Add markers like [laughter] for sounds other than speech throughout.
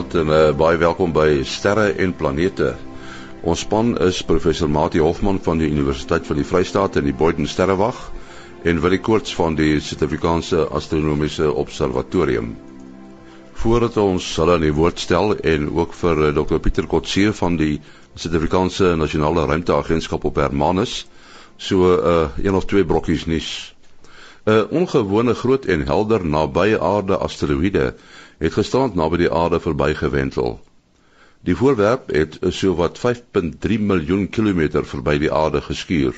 Goeienaand en uh, baie welkom by Sterre en Planete. Ons span is professor Mati Hofman van die Universiteit van die Vrystaat en die Boyden Sterrewag en Willie Koorts van die Suid-Afrikaanse Astronomiese Observatorium. Voordat ons hulle aan die woord stel en ook vir eh, Dr Pieter Kotse van die Suid-Afrikaanse Nasionale Ruimteagentskap op Hermanus, so 'n uh, eh, een of twee brokkies nuus. 'n Ongewone groot en helder nabye aarde asteroïde het gisterand naby die aarde verbygewentel. Die voorwerp het so wat 5.3 miljoen kilometer verby die aarde geskuur.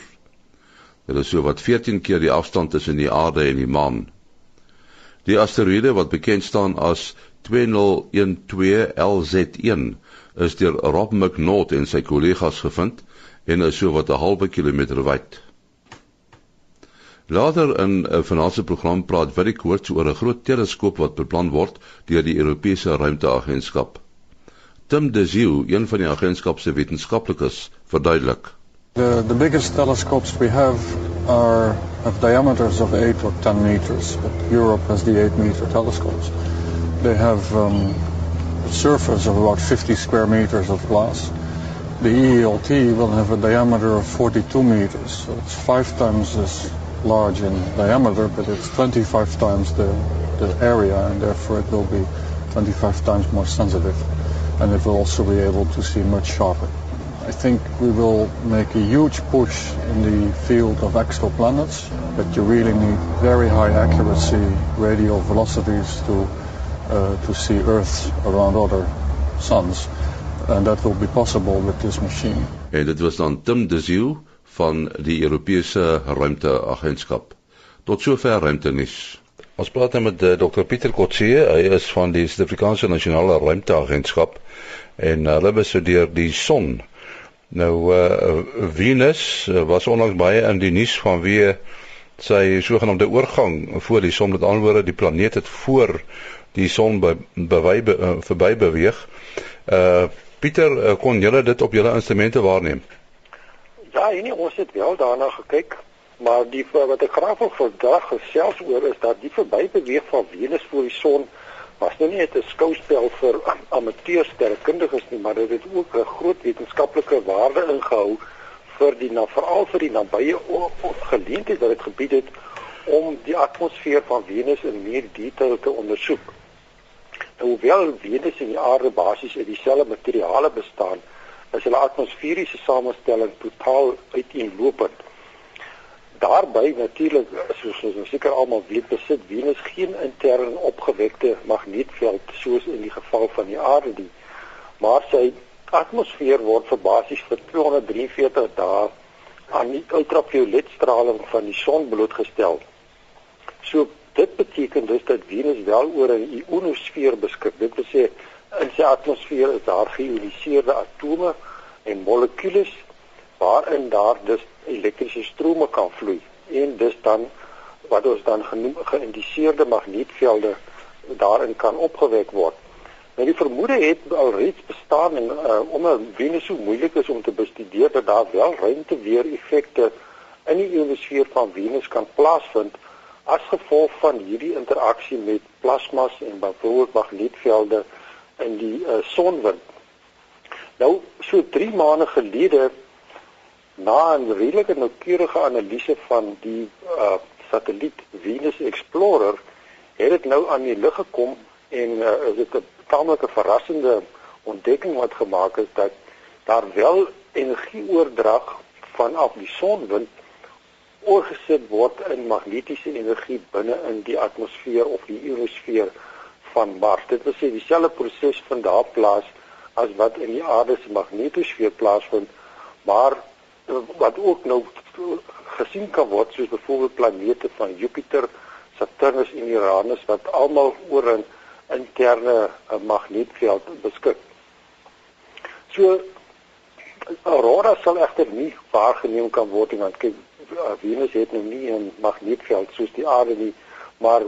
Dit is so wat 14 keer die afstand tussen die aarde en die maan. Die asteroïde wat bekend staan as 2012 LZ1 is deur Rob McNaught en sy kollegas gevind en is so wat 'n halwe kilometer wyd. Later in 'n finansiële program praat Willie Koorts oor 'n groot teleskoop wat beplan word deur die Europese Ruimteagentskap. Tim De Zeeu, een van die agentskap se wetenskaplikes, verduidelik. The, the biggest telescopes we have are have diameters of 8 or 10 meters, but Europe has the 8 meter telescopes. They have um, a surface of about 50 square meters of glass. The EELT will have a diameter of 42 meters, so it's five times as large in diameter, but it's 25 times the, the area, and therefore it will be 25 times more sensitive, and it will also be able to see much sharper. I think we will make a huge push in the field of exoplanets, but you really need very high accuracy radial velocities to uh, to see Earth around other suns, and that will be possible with this machine. En dit was dan Tim De Zeeu van die Europese Ruimteagentskap. Tot sover ruimtenis. Ons praat nou met uh, Dr Pieter Kotse, hy is van die Suid-Afrikaanse Nasionale Ruimteagentskap en hulle bestudeer die son Nou uh Venus uh, was onlangs baie in die nuus vanweë sy sogenaamde oorgang voor die son met anderwoorde die planeet het voor die son by by be, uh, verby beweeg. Uh Pieter uh, kon julle dit op julle instrumente waarneem? Ja, nee, ons het wel daarna gekyk, maar die wat ek graag wil vandag gesels oor is dat die verby beweeg van Venus voor die son was nou nie net 'n skouspel vir amateursterrekundiges nie, maar dit het ook 'n groot wetenskaplike waarde ingehou vir die na veral vir die nabye geleentheid wat dit gebied het om die atmosfeer van Venus in meer detail te ondersoek. Nou, hoewel Venus en die aarde basies uit dieselfde materiale bestaan, is hulle atmosferiese samestelling totaal uiteenlopend daarbey natuurlik soos ons seker almal weet besit Venus geen intern opgewekte magneetveld soos in die geval van die aarde nie maar sy atmosfeer word vir basies vir 243 dae aan die ultravioletstraling van die son blootgestel. So dit beteken dus dat Venus wel oor 'n ionosfeer beskik. Dit wil sê in sy atmosfeer is daar geïoniseerde atome en molekules waarin daar dus elektriese strome kan vloei en dis dan wat ons dan genoem geïndiseerde magneetvelde daarin kan opgewek word. Nou die vermoede het alreeds bestaan en uh, omdat Venus so moeilik is om te bestudeer dat daar wel ruimte weer effekte in die ionosfeer van Venus kan plaasvind as gevolg van hierdie interaksie met plasmas en byvoorbeeld magneetvelde in die uh, sonwind. Nou so 3 maande gelede na 'n redelike noukeurige analise van die uh, satelliet Venus Explorer het dit nou aan die lig gekom en uh, is dit 'n tamelike verrassende ontdekking wat gemaak is dat daar wel energieoordrag vanaf die sonwind oorgesit word in magnetiese energie binne in die atmosfeer of die ionosfeer van Mars. Dit wil sê dieselfde proses vind daar plaas as wat in die aarde se magnetosfeer plaasvind, maar wat ook nou gesien kan word soos byvoorbeeld planete van Jupiter, Saturnus en Uranus wat almal oor 'n interne eh, magneetveld beskik. So aurora sal egter nie waargeneem kan word nie want kyk eh, Venus het nou nie 'n magneetveld soos die aarde nie, maar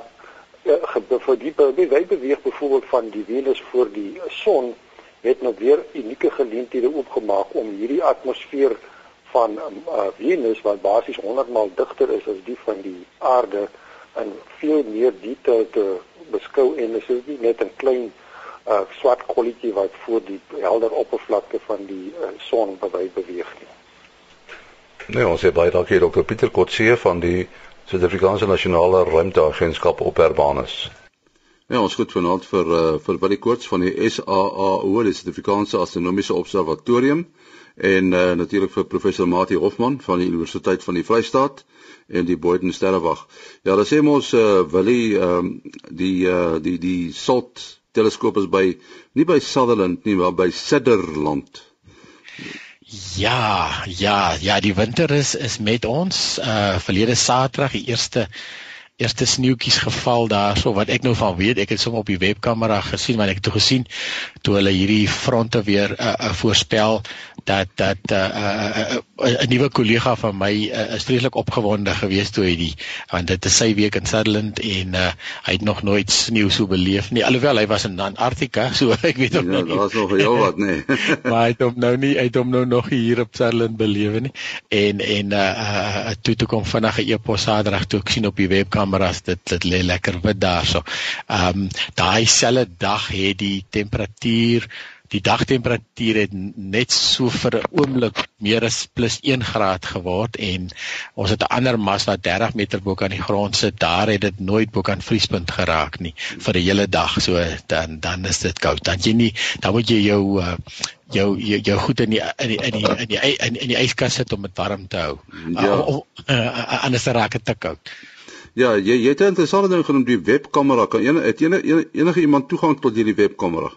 uh, vir die beweeg beweeg byvoorbeeld van die Venus voor die son het nou weer unieke geleenthede oopgemaak om hierdie atmosfeer van uh, Venus wat basies 100 maal digter is as die van die aarde en veel meer detail te beskou en dit is nie net 'n klein uh, swart kolletjie wat voor die helder oppervlakte van die uh, son beweeg nie. Nee, ons het baie dankie Dr. Pieter Kotse van die Suid-Afrikaanse Nasionale Ruimteagentskap op Hermanus. Ja, ons goed vanaand vir uh, vir Willie Koorts van die SAAO, die Suid-Afrikaanse Astronomiese Observatorium en uh, natuurlik vir professor Mati Hofman van die Universiteit van die Vrystaat en die Boyden Sterrewag. Ja, dan sê ons uh, Willie ehm um, die uh, die die SALT teleskoop is by nie by Sutherland nie, maar by Sutherland. Ja, ja, ja, die winter is is met ons. Uh verlede Saterdag die eerste eerste sneeutjies geval daarso wat ek nou van weet ek het sommer op die webkamera gesien maar ek het toe gesien toe hulle hierdie fronte weer uh, uh, voorspel dat dat 'n uh, uh, uh, uh, nuwe kollega van my uh, is vreeslik opgewonde geweest toe hy die want dit is sy week in Sutherland en uh, hy het nog nooit sneeu so beleef nie alhoewel hy was in Antarktika [laughs] so ek weet ook ja, nie daar's nog heel wat nê nee. [laughs] maar hy het hom nou nie hy het hom nou nog hier op Sutherland beleef nie en en uh, uh, toe toe kom vinnig 'n e-pos Saterdag toe ek sien op die webkameras dit dit lê lekker wit daarso. Ehm um, daai selfde dag het die temperatuur die dagtemperatuur het net so vir 'n oomblik meer as plus 1 graad geword en ons het 'n ander mas wat 30 meter bo kan die grond sit daar het dit nooit bo kan vriespunt geraak nie vir 'n hele dag. So dan dan is dit koud. Dan jy nie dan moet jy jou uh, jou jou, jou goed in die in die in die in die, in die, in die yskas sit om dit warm te hou. Ja. uh, uh, uh, anders raak dit te koud Ja, jy jy het 'n interessante ding genoem die webkamera. Kan enige enige enige iemand toegang tot hierdie webkamera?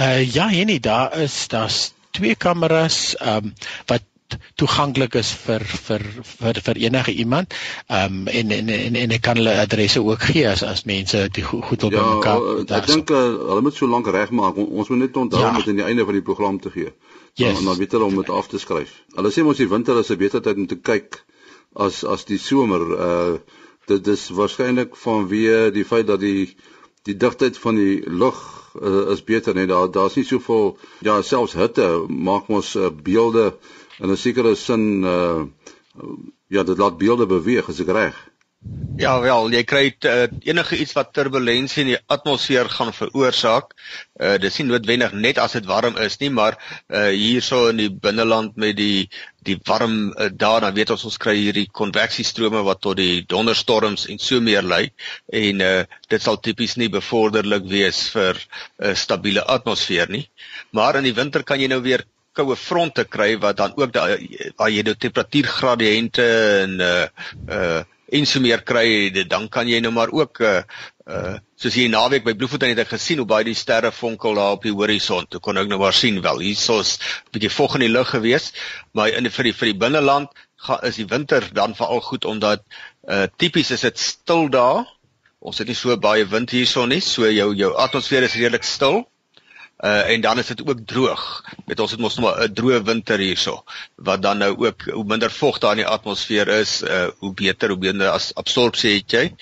Uh ja, Henny, daar is daar's twee kameras ehm um, wat toeganklik is vir vir vir vir enige iemand. Ehm um, en, en en en ek kan hulle adresse ook gee as as mense dit goed op ja, mekaar. Ja, ek dink uh, hulle moet so lank regmaak. Ons moet net onthou ja. om dit aan die einde van die program te gee. Yes. Dan dan weet hulle om dit af te skryf. Hulle sê mos die winter is 'n beter tyd om te kyk as as die somer. Uh dit is waarskynlik vanweë die feit dat die die digtheid van die lug uh, is beter net daar daar's nie soveel ja selfs hitte maak ons uh, beelde in 'n sekere sin uh, ja dit laat beelde beweeg as ek reg Ja wel, jy kry uh, enige iets wat turbulensie in die atmosfeer gaan veroorsaak. Uh dis nie noodwendig net as dit warm is nie, maar uh hierso in die binneland met die die warm uh, daar dan weet ons ons kry hierdie konveksiestrome wat tot die donderstorms en so meer lei en uh dit sal tipies nie bevorderlik wees vir 'n uh, stabiele atmosfeer nie. Maar in die winter kan jy nou weer koue fronte kry wat dan ook daai jy nou temperatuurgradiënte en uh uh en so meer kry dan kan jy nou maar ook uh uh soos hier naweek by Bloemfontein het ek gesien hoe baie die sterre vonkel daar op die horison. Toe kon ek nou maar sien wel hierso's 'n bietjie vog in die lug gewees, maar in vir die vir die binneland gaan is die winter dan veral goed omdat uh tipies is dit stil daar. Ons het nie so baie wind hierson nie, so jou jou atmosfeer is redelik stil. Uh en dan is dit ook droog. Met ons het mos nog 'n droë winter hierso wat dan nou ook hoe minder vog daar in die atmosfeer is, uh hoe beter hoe beter as absorpsie het jy.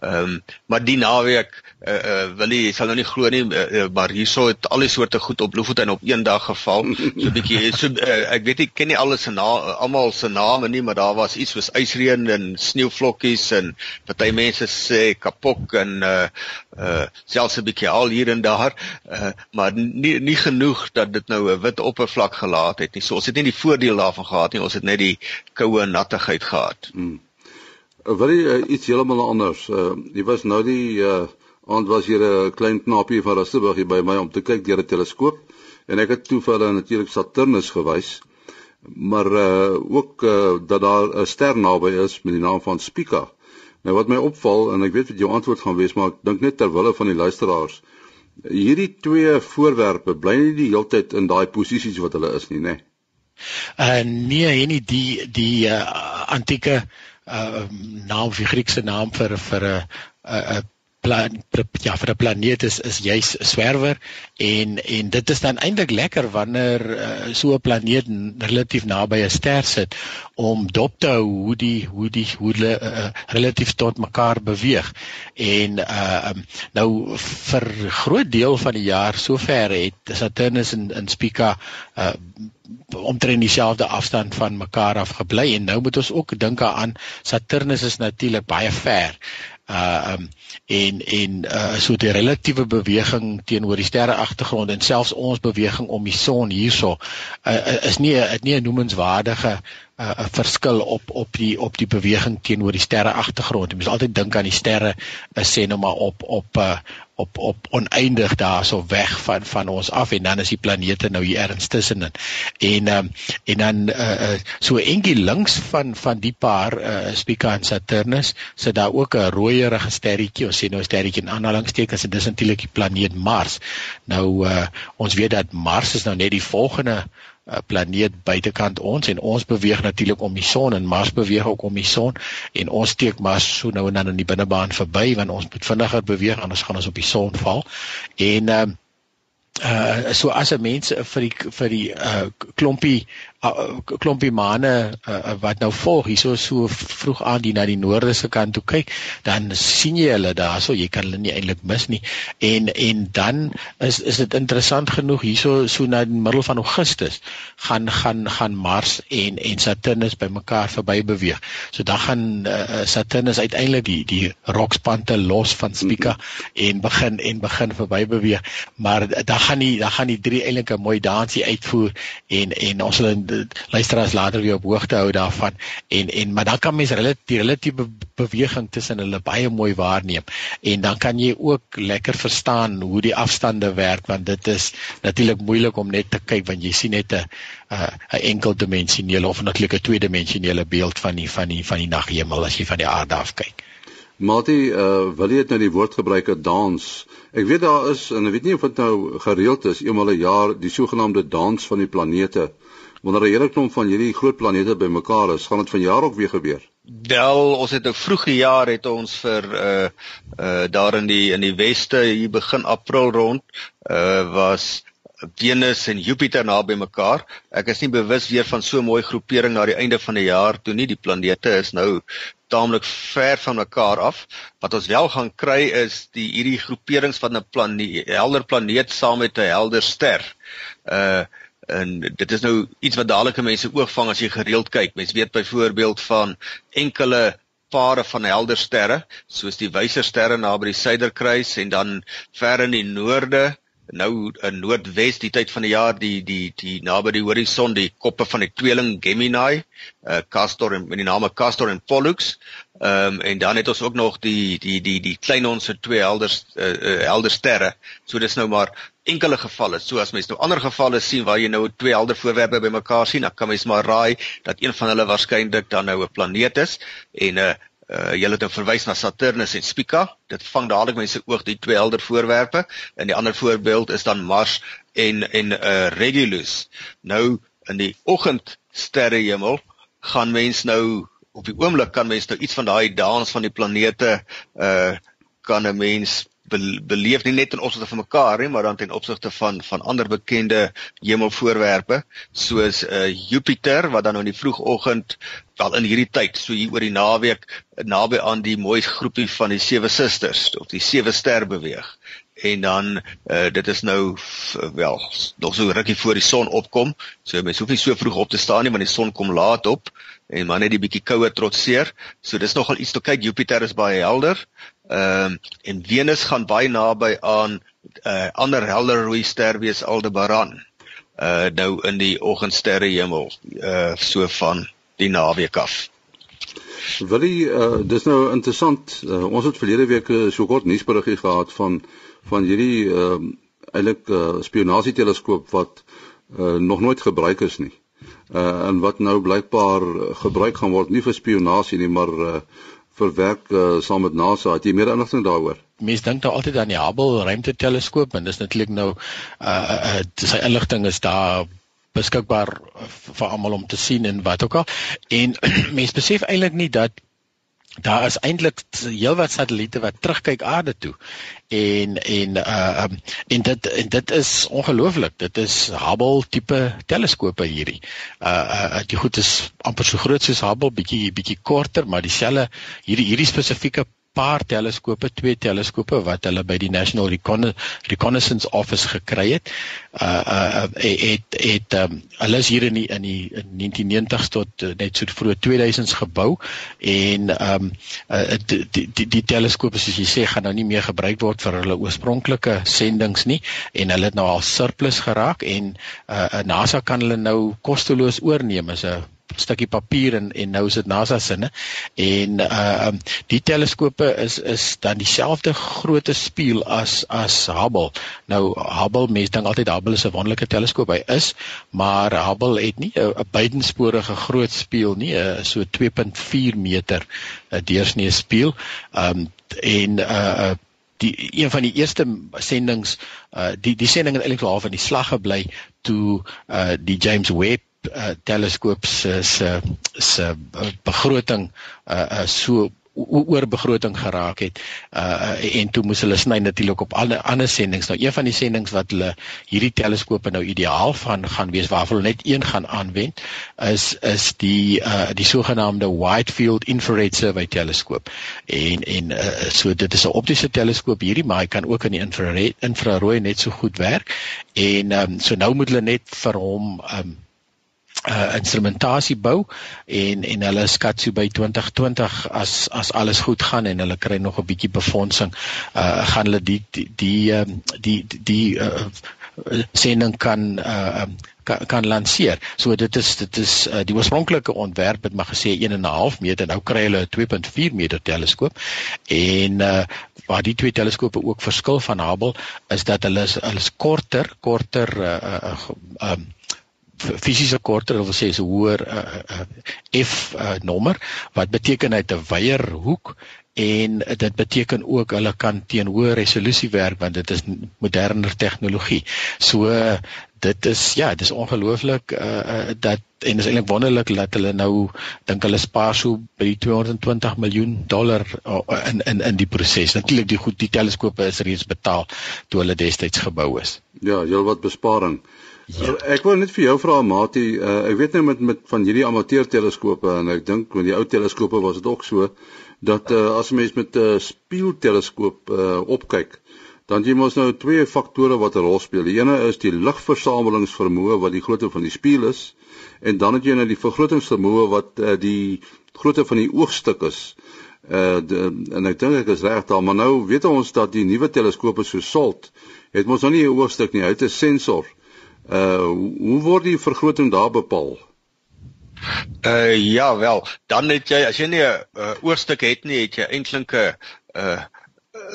Ehm um, maar die naweek uh, uh wil jy sal nou nie glo nie uh, maar hierso het al die soorte goed op Bloemfontein op een dag geval so 'n bietjie so uh, ek weet ek ken nie alles se naam almal se name nie maar daar was iets soos ysreën en sneeuvlokkies en party mense sê kapok en uh uh selfs 'n bietjie al hier en daar uh maar nie nie genoeg dat dit nou 'n wit oppervlak gelaat het nie so ons het nie die voordeel daarvan gehad nie ons het net die koue nattigheid gehad hmm. Wil jy uh, iets heeltemal anders? Uh, jy was nou die uh, aand was hier 'n klein knaapie van Rustenburg hier by my om te kyk deur 'n teleskoop en ek het toe vir hulle natuurlik Saturnus gewys maar uh ook uh, dat daar 'n ster naby is met die naam van Spica. Nou wat my opval en ek weet wat jou antwoord gaan wees maar ek dink net ter wille van die luisteraars hierdie twee voorwerpe bly nie die hele tyd in daai posisies wat hulle is nie, né? Nee? Uh nee, nie die die uh, antieke uh naam die Griekse naam vir vir 'n 'n plan ja vir 'n planeet is is juis 'n swerwer en en dit is dan eintlik lekker wanneer uh, so 'n planeet relatief naby 'n ster sit om dop te hou hoe die hoe die hoe hulle uh, relatief tot mekaar beweeg. En uh, nou vir groot deel van die jaar sover het Saturnus en en Spica uh, omtrent dieselfde afstand van mekaar af gebly en nou moet ons ook dink aan Saturnus is natuurlik baie ver uh um en en uh so die relatiewe beweging teenoor die sterre agtergrond en selfs ons beweging om die son hierso uh, is nie 'n nie 'n noemenswaardige 'n uh, verskil op op die op die beweging teenoor die sterre agtergrond. Jy moet altyd dink aan die sterre is sê nou maar op op uh, op op oneindig daarso weg van van ons af en dan is die planete nou hier ergens tussenin. En um, en dan uh, so engie links van van die paar uh, Spica en Saturnus sit daar ook 'n rooierige sterretjie, ons sê nou sterretjie in aanhalingstekens en dis natuurlik die planeet Mars. Nou uh, ons weet dat Mars is nou net die volgende 'n planeet buitekant ons en ons beweeg natuurlik om die son en Mars beweeg ook om die son en ons steek Mars so nou en dan in die binnebaan verby want ons moet vinniger beweeg anders gaan ons op die son val. En uh, uh so as 'n mens vir die vir die uh klompie uh, klompie maane uh, wat nou volg hierso so vroeg aan die na die noorde se kant toe kyk dan sien jy hulle daarso jy kan hulle nie eintlik mis nie en en dan is is dit interessant genoeg hierso so na die middel van Augustus gaan gaan gaan Mars en en Saturnus bymekaar verby beweeg so dan gaan uh, Saturnus uiteindelik die die rokspante los van Spica mm -hmm. en begin en begin verby beweeg maar dan gaan die dan gaan die drie eintlik 'n mooi dansie uitvoer en en ons sal luisteraars later weer op hoogte hou daarvan en en maar dan kan mens relatief relatiewe beweging tussen hulle baie mooi waarneem en dan kan jy ook lekker verstaan hoe die afstande werk want dit is natuurlik moeilik om net te kyk want jy sien net 'n 'n enkeldimensionele of natuurlik 'n tweedimensionele beeld van die van die van die naghemel as jy van die aarde af kyk. Matie, uh, wil jy net nou die woord gebruik 'n dans? Ek weet daar is en ek weet nie of dit nou gereeld is eenmal 'n jaar die sogenaamde dans van die planete wanneer 'n hele klomp van hierdie groot planete bymekaar is, gaan dit vanjaar ook weer gebeur. Wel, ons het 'n vroeë jaar het ons vir uh uh daar in die in die weste hier begin April rond uh was Venus en Jupiter naby mekaar. Ek is nie bewus weer van so 'n mooi groepering na die einde van die jaar toe nie. Die planete is nou taamlik ver van mekaar af. Wat ons wel gaan kry is die hierdie groeperings van 'n planeet, helder planeet saam met 'n helder ster. Uh en dit is nou iets wat dadelike mense oog vang as jy gereeld kyk. Mense weet byvoorbeeld van enkele pare van helder sterre, soos die wyser sterre naby die suiderkruis en dan ver in die noorde, nou in noordwes die tyd van die jaar die die die naby die horison, die koppe van die tweeling Gemini, uh, Castor en met die name Castor en Pollux. Ehm um, en dan het ons ook nog die die die die klein ons se twee helder uh, uh, helder sterre. So dis nou maar enkele gevalle. So as mens nou ander gevalle sien waar jy nou twee helder voorwerpe bymekaar sien, dan kan mens maar raai dat een van hulle waarskynlik dan nou 'n planeet is en 'n uh, uh, jy het nou verwys na Saturnus en Spica. Dit vang dadelik mense oog die twee helder voorwerpe. En die ander voorbeeld is dan Mars en en uh, Regulus. Nou in die oggend sterrehemel gaan mens nou op die oomblik kan mens nou iets van daai dans van die planete uh kan 'n mens beleef nie net in opsigte van mekaar nie, maar dan ten opsigte van van ander bekende hemelvoorwerpe soos uh Jupiter wat dan nou in die vroegoggend wel in hierdie tyd, so hier oor die naweek naby aan die mooi groepie van die sewe susters of die sewe ster beweeg. En dan uh dit is nou wel nog so rukkie voor die son opkom. So mens hoef nie so vroeg op te staan nie want die son kom laat op en maar net die bietjie koue trotseer. So dis nogal iets te kyk. Jupiter is baie helder. Ehm uh, en Venus gaan baie naby aan 'n uh, ander helder rooi ster wees Aldebaran. Uh nou in die oggendsterre hemel uh so van die naweek af. Wil jy uh dis nou interessant. Uh, ons het verlede week so kort nuusberiggie gehad van van hierdie ehm uh, eintlik uh, spionasieteleskoop wat uh, nog nooit gebruik is nie. Uh en wat nou blykbaar gebruik gaan word nie vir spionasie nie, maar uh verwerk uh, saam met NASA. Het jy meer inligting daaroor? Mense dink nou altyd aan die Hubble ruimteteleskoop en dis natuurlik nou uh, uh sy inligting is daar beskikbaar vir almal om te sien en wat ook al. En [clears throat] mense besef eintlik nie dat daar is eintlik heelwat satelliete wat terugkyk aarde toe. En en uh um, en dit en dit is ongelooflik. Dit is Hubble tipe teleskope hierdie. Uh uh die goed is amper so groot soos Hubble bietjie bietjie korter maar dieselfde hierdie hierdie spesifieke paar teleskope, twee teleskope wat hulle by die National Recon Reconnaissance Office gekry het. Uh uh het het um, hulle is hier in die in die in 1990s tot uh, net so vroeg 2000s gebou en um, uh, die, die die die teleskope soos jy sê gaan nou nie meer gebruik word vir hulle oorspronklike sendinge nie en hulle het nou al surplus geraak en uh NASA kan hulle nou kosteloos oorneem as 'n stukkie papier en en nou is dit NASA sinne en uh um, die teleskope is is dan dieselfde grootte spieël as as Hubble. Nou Hubble mense dink altyd Hubble is 'n wonderlike teleskoop hy is, maar Hubble het nie 'n buitensporige groot spieël nie, a, so 2.4 meter deursnee spieël. Um en uh, uh die een van die eerste sendinge uh die die sending het eintlik half in die slag gebly toe uh die James Webb uh, teleskoop se se se begroting uh, so oor begroting geraak het uh en toe moes hulle sny natuurlik op alle ander sendinge. Nou een van die sendinge wat hulle hierdie teleskope nou ideaal van gaan wees waarvoor hulle net een gaan aanwend is is die uh die sogenaamde wide field infrared survey teleskoop. En en uh, so dit is 'n optiese teleskoop hierdie maar hy kan ook in die infrared infrarooi net so goed werk. En um so nou moet hulle net vir hom um uh instrumentasie bou en en hulle skat so by 2020 as as alles goed gaan en hulle kry nog 'n bietjie befondsing uh gaan hulle die die die um, die die, uh, sending kan uh kan, kan lanseer. So dit is dit is uh, die oorspronklike ontwerp het maar gesê 1 en 'n half meter. Nou kry hulle 'n 2.4 meter teleskoop. En uh waar die twee teleskope ook verskil van Hubble is dat hulle is, hulle is korter, korter uh uh um fisiese korter wil sê is 'n hoër uh, uh, F uh, nommer wat beteken hy 'n wyeer hoek en dit beteken ook hulle kan teen hoë resolusie werk want dit is moderner tegnologie. So dit is ja, dit is ongelooflik uh, uh, dat en is eintlik wonderlik dat hulle nou dink hulle spaar so by die 220 miljoen dollar uh, in in in die proses. Natuurlik die goed die teleskope is reeds betaal toe hulle destyds gebou is. Ja, jy wat besparing. Ja. Ek wil net vir jou vra Mati, uh, ek weet nou met met van hierdie amateur teleskope en ek dink met die ou teleskope was dit ook so dat uh, as 'n mens met 'n uh, spieelteleskoop uh, opkyk, dan jy mos nou twee faktore wat 'n rol speel. Die ene is die ligversamelingsvermoë wat die grootte van die spieël is en dan het jy nou die vergrotingsvermoë wat uh, die grootte van die oogstuk is. Uh de, en ek dink ek is reg daar, maar nou weet ons dat die nuwe teleskope so SALT het mos nou nie 'n oogstuk nie, hy het 'n sensor. Hoe word die vergroting daar bepaal? Uh ja, wel, dan het jy as jy nie 'n uh, oorstuk het nie, het jy eintlik 'n uh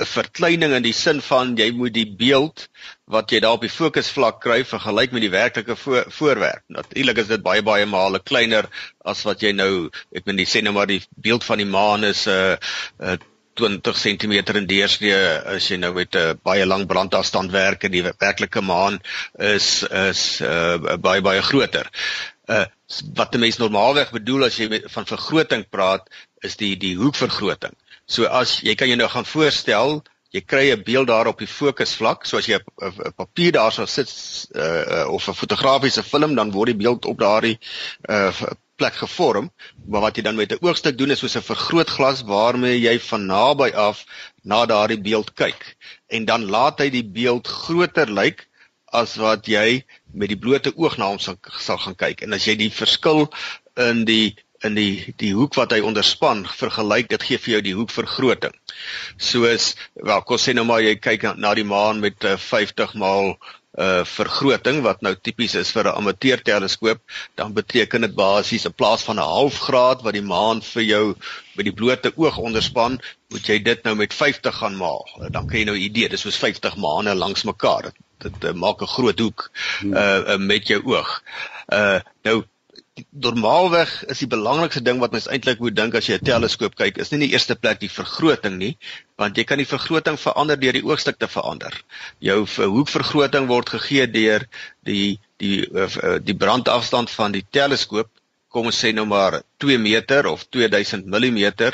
verkleining in die sin van jy moet die beeld wat jy daar op die fokusvlak kry vergelyk met die werklike vo voorwerp. Natuurlik is dit baie baie male kleiner as wat jy nou ek die sê nou maar die beeld van die maan is 'n uh, uh, 20 cm in deursnee as jy nou met 'n uh, baie lang brandafstand werk en die werklike maan is is uh, baie baie groter. Uh wat die mens normaalweg bedoel as jy met, van vergroting praat is die die hoekvergroting. So as jy kan jou nou gaan voorstel jy kry 'n beeld daar op die fokusvlak so as jy 'n papier daar sou sit uh, of 'n fotografiese film dan word die beeld op daardie uh, plek gevorm, maar wat jy dan met 'n oogstuk doen is soos 'n vergrootglas waarmee jy van naby af na daardie beeld kyk en dan laat hy die beeld groter lyk as wat jy met die blote oog na hom sal, sal gaan kyk. En as jy die verskil in die in die die hoek wat hy onderspan vergelyk, dit gee vir jou die hoekvergroting. Soos wel, kom sê nou maar jy kyk na, na die maan met uh, 50 maal uh vergroting wat nou tipies is vir 'n amateur teleskoop, dan beteken dit basies in plaas van 'n half graad wat die maan vir jou met die blote oog onderspan, moet jy dit nou met 50 gaan maal. Dan kry jy nou 'n idee, dis soos 50 maane langs mekaar. Dit, dit uh, maak 'n groot hoek uh, uh met jou oog. Uh nou normaalweg is die belangrikste ding wat mens eintlik moet dink as jy 'n teleskoop kyk, is nie in die eerste plek die vergroting nie, want jy kan die vergroting verander deur die oogstuk te verander. Jou hoekvergroting word gegee deur die die die, die brandafstand van die teleskoop, kom ons sê nou maar 2 meter of 2000 mm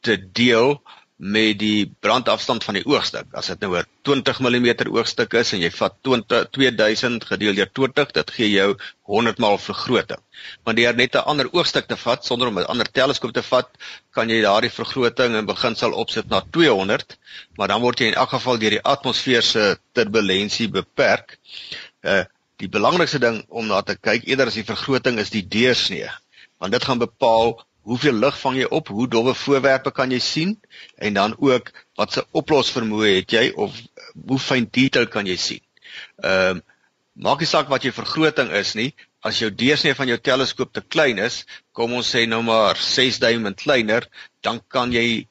te deel met die brandafstand van die oogstuk. As dit nou 'n 20 mm oogstuk is en jy vat 20 2000 gedeel deur 20, dit gee jou 100 maal vergroting. Wanneer net 'n ander oogstuk te vat sonder om 'n ander teleskoop te vat, kan jy daardie vergroting in beginsel opsit na 200, maar dan word jy in elk geval deur die atmosfeer se turbulensie beperk. Uh die belangrikste ding om na te kyk eerder as die vergroting is die deursnee, want dit gaan bepaal hoeveel lig vang jy op, hoe dowwe voorwerpe kan jy sien en dan ook wat se oplosvermoë het jy of hoe fyn detail kan jy sien. Ehm um, maak nie saak wat jou vergroting is nie, as jou deursnee van jou teleskoop te klein is, kom ons sê nou maar 6 duim en kleiner, dan kan jy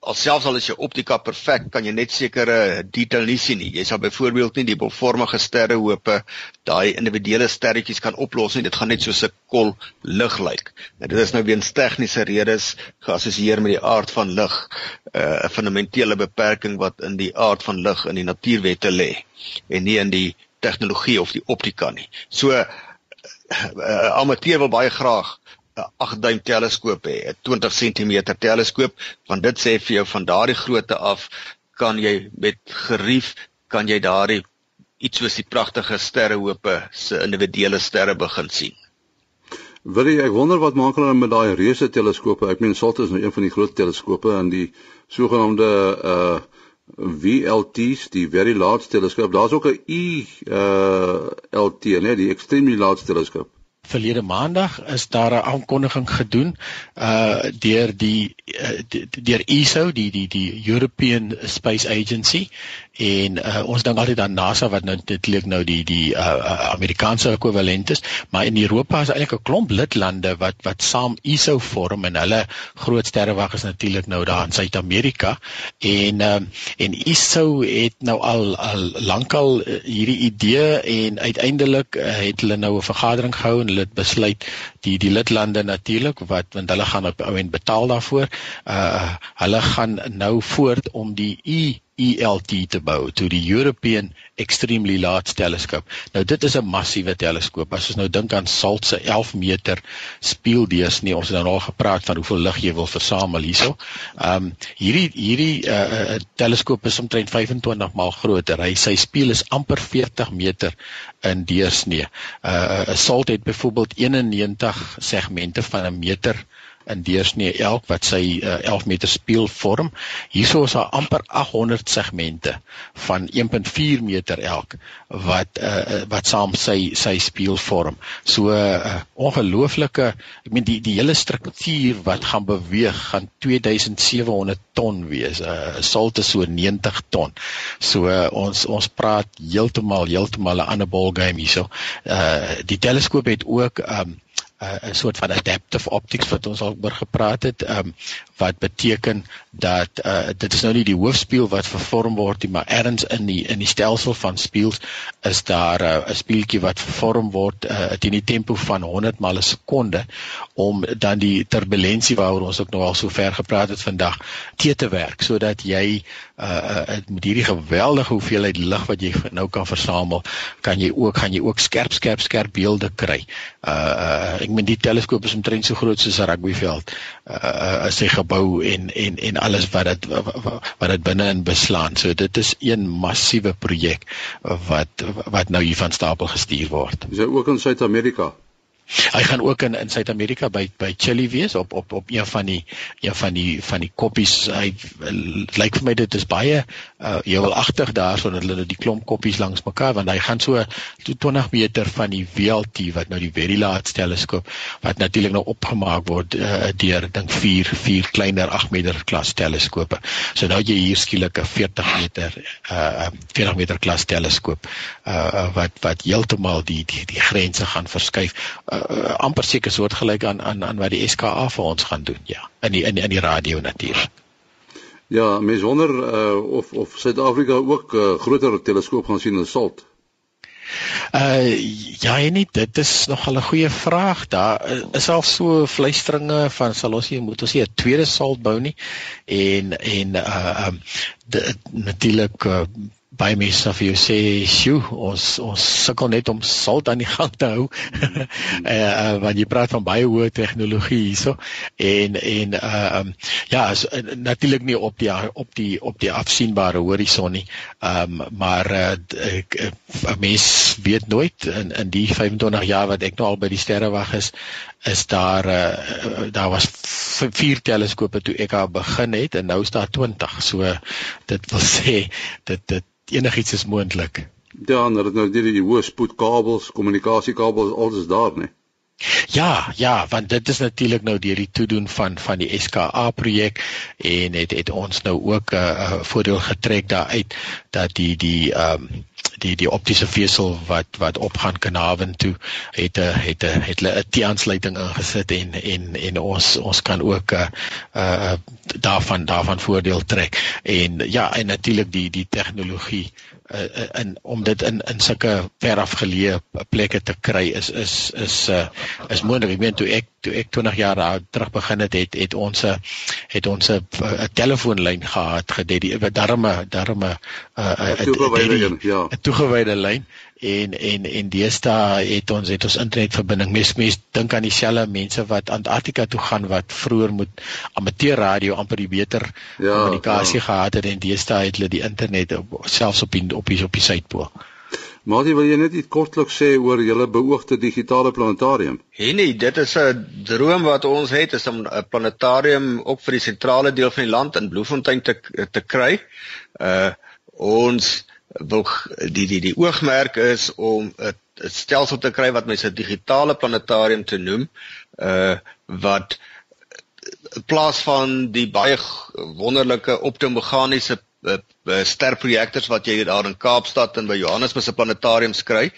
alselfs al is jou optika perfek, kan jy net sekere detail nie sien nie. Jy sal byvoorbeeld nie die bolvormige sterrehope, daai individuele sterretjies kan oplos nie. Dit gaan net soos 'n kol lig lyk. Nou dit is nou weens tegniese redes geassosieer met die aard van lig, uh, 'n uh, fundamentele beperking wat in die aard van lig in die natuurwette lê en nie in die tegnologie of die optika nie. So 'n uh, uh, amateur wil baie graag 'n 8 duim teleskoop hê, 'n 20 cm teleskoop, want dit sê vir jou van daardie grootte af kan jy met gerief kan jy daardie iets soos die pragtige sterrehope se individuele sterre begin sien. Wil jy ek wonder wat maak hulle met daai reuse teleskope? Ek meen Salt is nou een van die groot teleskope en die sogenaamde uh VLT's, die Very Large Telescope. Daar's ook 'n I uh LT, né, die Extremely Large Telescope verlede maandag is daar 'n aankondiging gedoen uh deur die uh, deur ESO die die die European Space Agency en uh, ons dink altyd aan NASA wat nou dit klink nou die die uh, uh, Amerikaanse ekwivalent is maar in Europa is eintlik 'n klomp lidlande wat wat saam ESO vorm en hulle groot sterrewag is natuurlik nou daar in Suid-Amerika. En uh, en ESO het nou al al lankal uh, hierdie idee en uiteindelik uh, het hulle nou 'n vergadering gehou en hulle het besluit die die lidlande natuurlik wat want hulle gaan op ou en betaal daarvoor uh hulle gaan nou voort om die E ELT te bou to die European Extremely Large Telescope. Nou dit is 'n massiewe teleskoop. As ons nou dink aan SALT se 11 meter speeldees nie, ons het nou al gepraat van hoeveel lig jy wil versamel hierso. Ehm um, hierdie hierdie uh, uh teleskoop is omtrent 25 maal groter. Hy sy speel is amper 40 meter in deursnee. Uh SALT het byvoorbeeld 91 segmente van 'n meter in deursnee elk wat sy uh, 11 meter spieël vorm. Hierso is daar amper 800 segmente van 1.4 meter elk wat uh, wat saam sy sy spieël vorm. So uh, ongelooflike, ek meen die die hele struktuur wat gaan beweeg gaan 2700 ton wees. Uh salte so 90 ton. So uh, ons ons praat heeltemal heeltemal 'n ander ballgame hierso. Uh die teleskoop het ook um, uh, 'n soort van adaptive optics wat ons al oor gepraat het, um, wat beteken dat uh, dit is nou nie die hoofspieël wat vervorm word nie, maar ergens in die in die stelsel van spieëls is daar uh, 'n uh, spieeltjie wat vervorm word uh, teen die tempo van 100 mal 'n sekonde om dan die turbulensie waaroor ons ook nou al so ver gepraat het vandag te te werk sodat jy uh, uh met hierdie geweldige hoeveelheid lig wat jy nou kan versamel, kan jy ook gaan jy ook skerp skerp skerp beelde kry. Uh, uh ek meen die teleskoop is omtrent so groot soos 'n rugbyveld. Uh as hy gebou en en en alles wat dit wat dit binne in beslaan. So dit is een massiewe projek wat wat nou hier van stapel gestuur word. Is hy ook in Suid-Amerika? Hy gaan ook in in Suid-Amerika by by Chili wees op op op een van die een van die van die koppies. Hy lyk vir my dit is baie uh heelagtig daar so dat hulle die klomp koppies langs mekaar want hy gaan so 20 meter van die VLT wat nou die Very Large teleskoop wat natuurlik nou opgemaak word uh, deur dink 4 4 kleiner 8 meter klas teleskope. So nou jy hier skielik 'n 40 meter uh 40 meter klas teleskoop uh wat wat heeltemal die die die grense gaan verskuif. Uh, uh, amper seker soortgelyk aan aan aan wat die SKA vir ons gaan doen ja. In die in die, in die radio natuurlik ja mens wonder uh, of of Suid-Afrika ook 'n uh, groter teleskoop gaan sien in Salt. Uh ja, nee, dit is nogal 'n goeie vraag. Daar. Is al so fluisteringe van sal ons hier moet ons hier 'n tweede salt bou nie? En en uh um natuurlik uh, baie mense sal vir jou sê, "Sjoe, ons ons sukkel net om salt aan die [laughs] gang te hou." eh uh, want jy praat van baie hoë tegnologie hierso en en uh um, ja, so, uh, natuurlik nie op die op die op die afsienbare horison nie. Um, maar uh, ek 'n mens weet nooit in in die 25 jaar wat ek nou al by die sterrewag is, is daar uh, daar was vier teleskope toe ek al begin het en nou is daar 20. So dit wil [laughs] sê dit dit enigiets is moontlik. Ja, en dit nou die hoë spoed kabels, kommunikasiekabels, alles daar, nee. Ja, ja, want dit is natuurlik nou deur die toedoen van van die SKA projek en het het ons nou ook 'n uh, uh, voordeel getrek daaruit dat die die ehm um, die die optiese vesel wat wat opgaan Kanaven toe het 'n het 'n het hulle 'n T-aansluiting ingesit en en en ons ons kan ook 'n uh, uh, daarvan daarvan voordeel trek. En ja en natuurlik die die tegnologie uh, in om dit in in sulke ver afgeleë plekke te kry is is is uh, is moontlik. Ek meen toe ek toe ek 20 jaar terug begin het het het ons het ons 'n telefoonlyn gehad gededie darme darme 'n toegewyde lyn en en en deesdae het ons het ons internetverbinding mes mes dink aan dieselfde mense wat Antarktika toe gaan wat vroeër moet amateur radio amper die beter ja, kommunikasie ja. gehad het en deesdae het hulle die internet selfs op die op die op die suidpool. Maatie, wil jy net iets kortliks sê oor julle beoogde digitale planetarium? Nee, dit is 'n droom wat ons het, is om 'n planetarium ook vir die sentrale deel van die land in Bloemfontein te te kry. Uh ons wil die die die oogmerk is om 'n stelsel te kry wat mense 'n digitale planetarium te noem uh wat in plaas van die baie wonderlike optomeganiese uh, uh, sterprojektors wat jy daar in Kaapstad en by Johannesburg se planetarium skry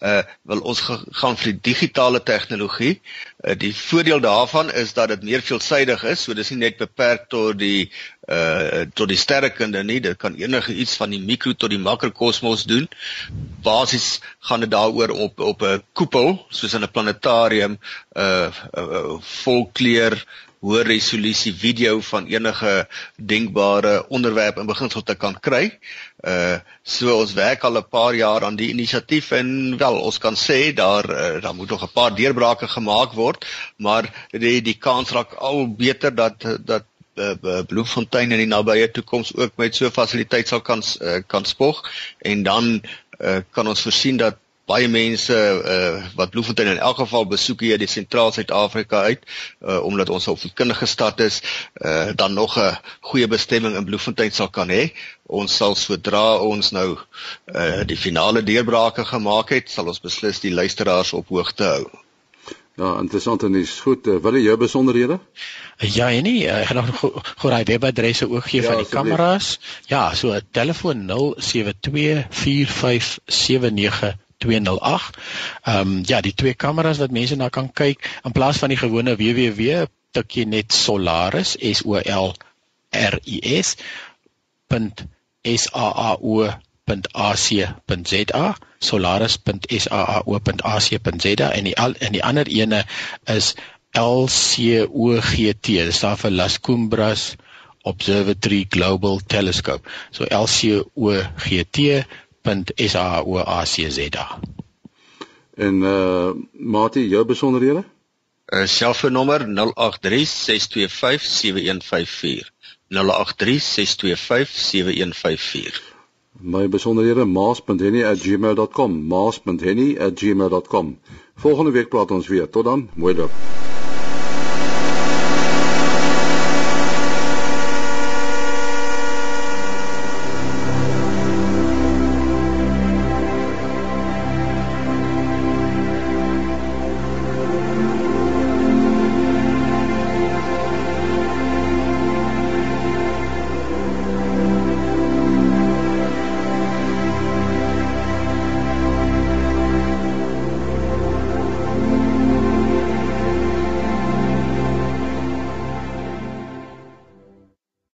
uh wil ons gaan vir die digitale tegnologie. Uh die voordeel daarvan is dat dit meer veelsidig is, so dis nie net beperk tot die uh tot die sterrekunde nie, dit kan enige iets van die mikro tot die makrokosmos doen. Basies gaan dit daaroor op op 'n koepel, soos in 'n planetarium, uh, uh volkleur hoë resolusie video van enige denkbare onderwerp in beginsel te kan kry. Uh so ons werk al 'n paar jaar aan die inisiatief en wel ons kan sê daar uh, daar moet nog 'n paar deurbrake gemaak word, maar die die kans raak al beter dat dat uh, Bloemfontein in die nabye toekoms ook met so 'n fasiliteit sal kan uh, kan spog en dan uh, kan ons voorsien dat baie mense uh, wat Bloemfontein in elk geval besoek hier die sentraal Suid-Afrika uit uh, omdat ons op kundige stad is uh, dan nog 'n goeie bestemming in Bloemfontein sal kan hê ons sal sodra ons nou uh, die finale deurbrake gemaak het sal ons beslis die luisteraars op hoogte hou Ja, interessant en is goed. Wil jy jou besonderhede? Ja, en nie, ek gaan nog gou daai webadresse ook gee ja, van die kameras. Ja, so telefoon 07245799 208. Ehm um, ja, die twee kameras wat mense na kan kyk in plaas van die gewone www tik jy net Solaris S O L R I S .saao.ac.za solaris.saao.ac.za en die al en die ander ene is LCOGT dis daar vir Las Cumbres Observatory Global Telescope so LCOGT www.saoacz. En uh Mati, jou besonderhede? Uh selfoonnommer 0836257154. 0836257154. My besonderhede maas.henny@gmail.com. maas.henny@gmail.com. Volgende week praat ons weer. Tot dan. Mooi dag.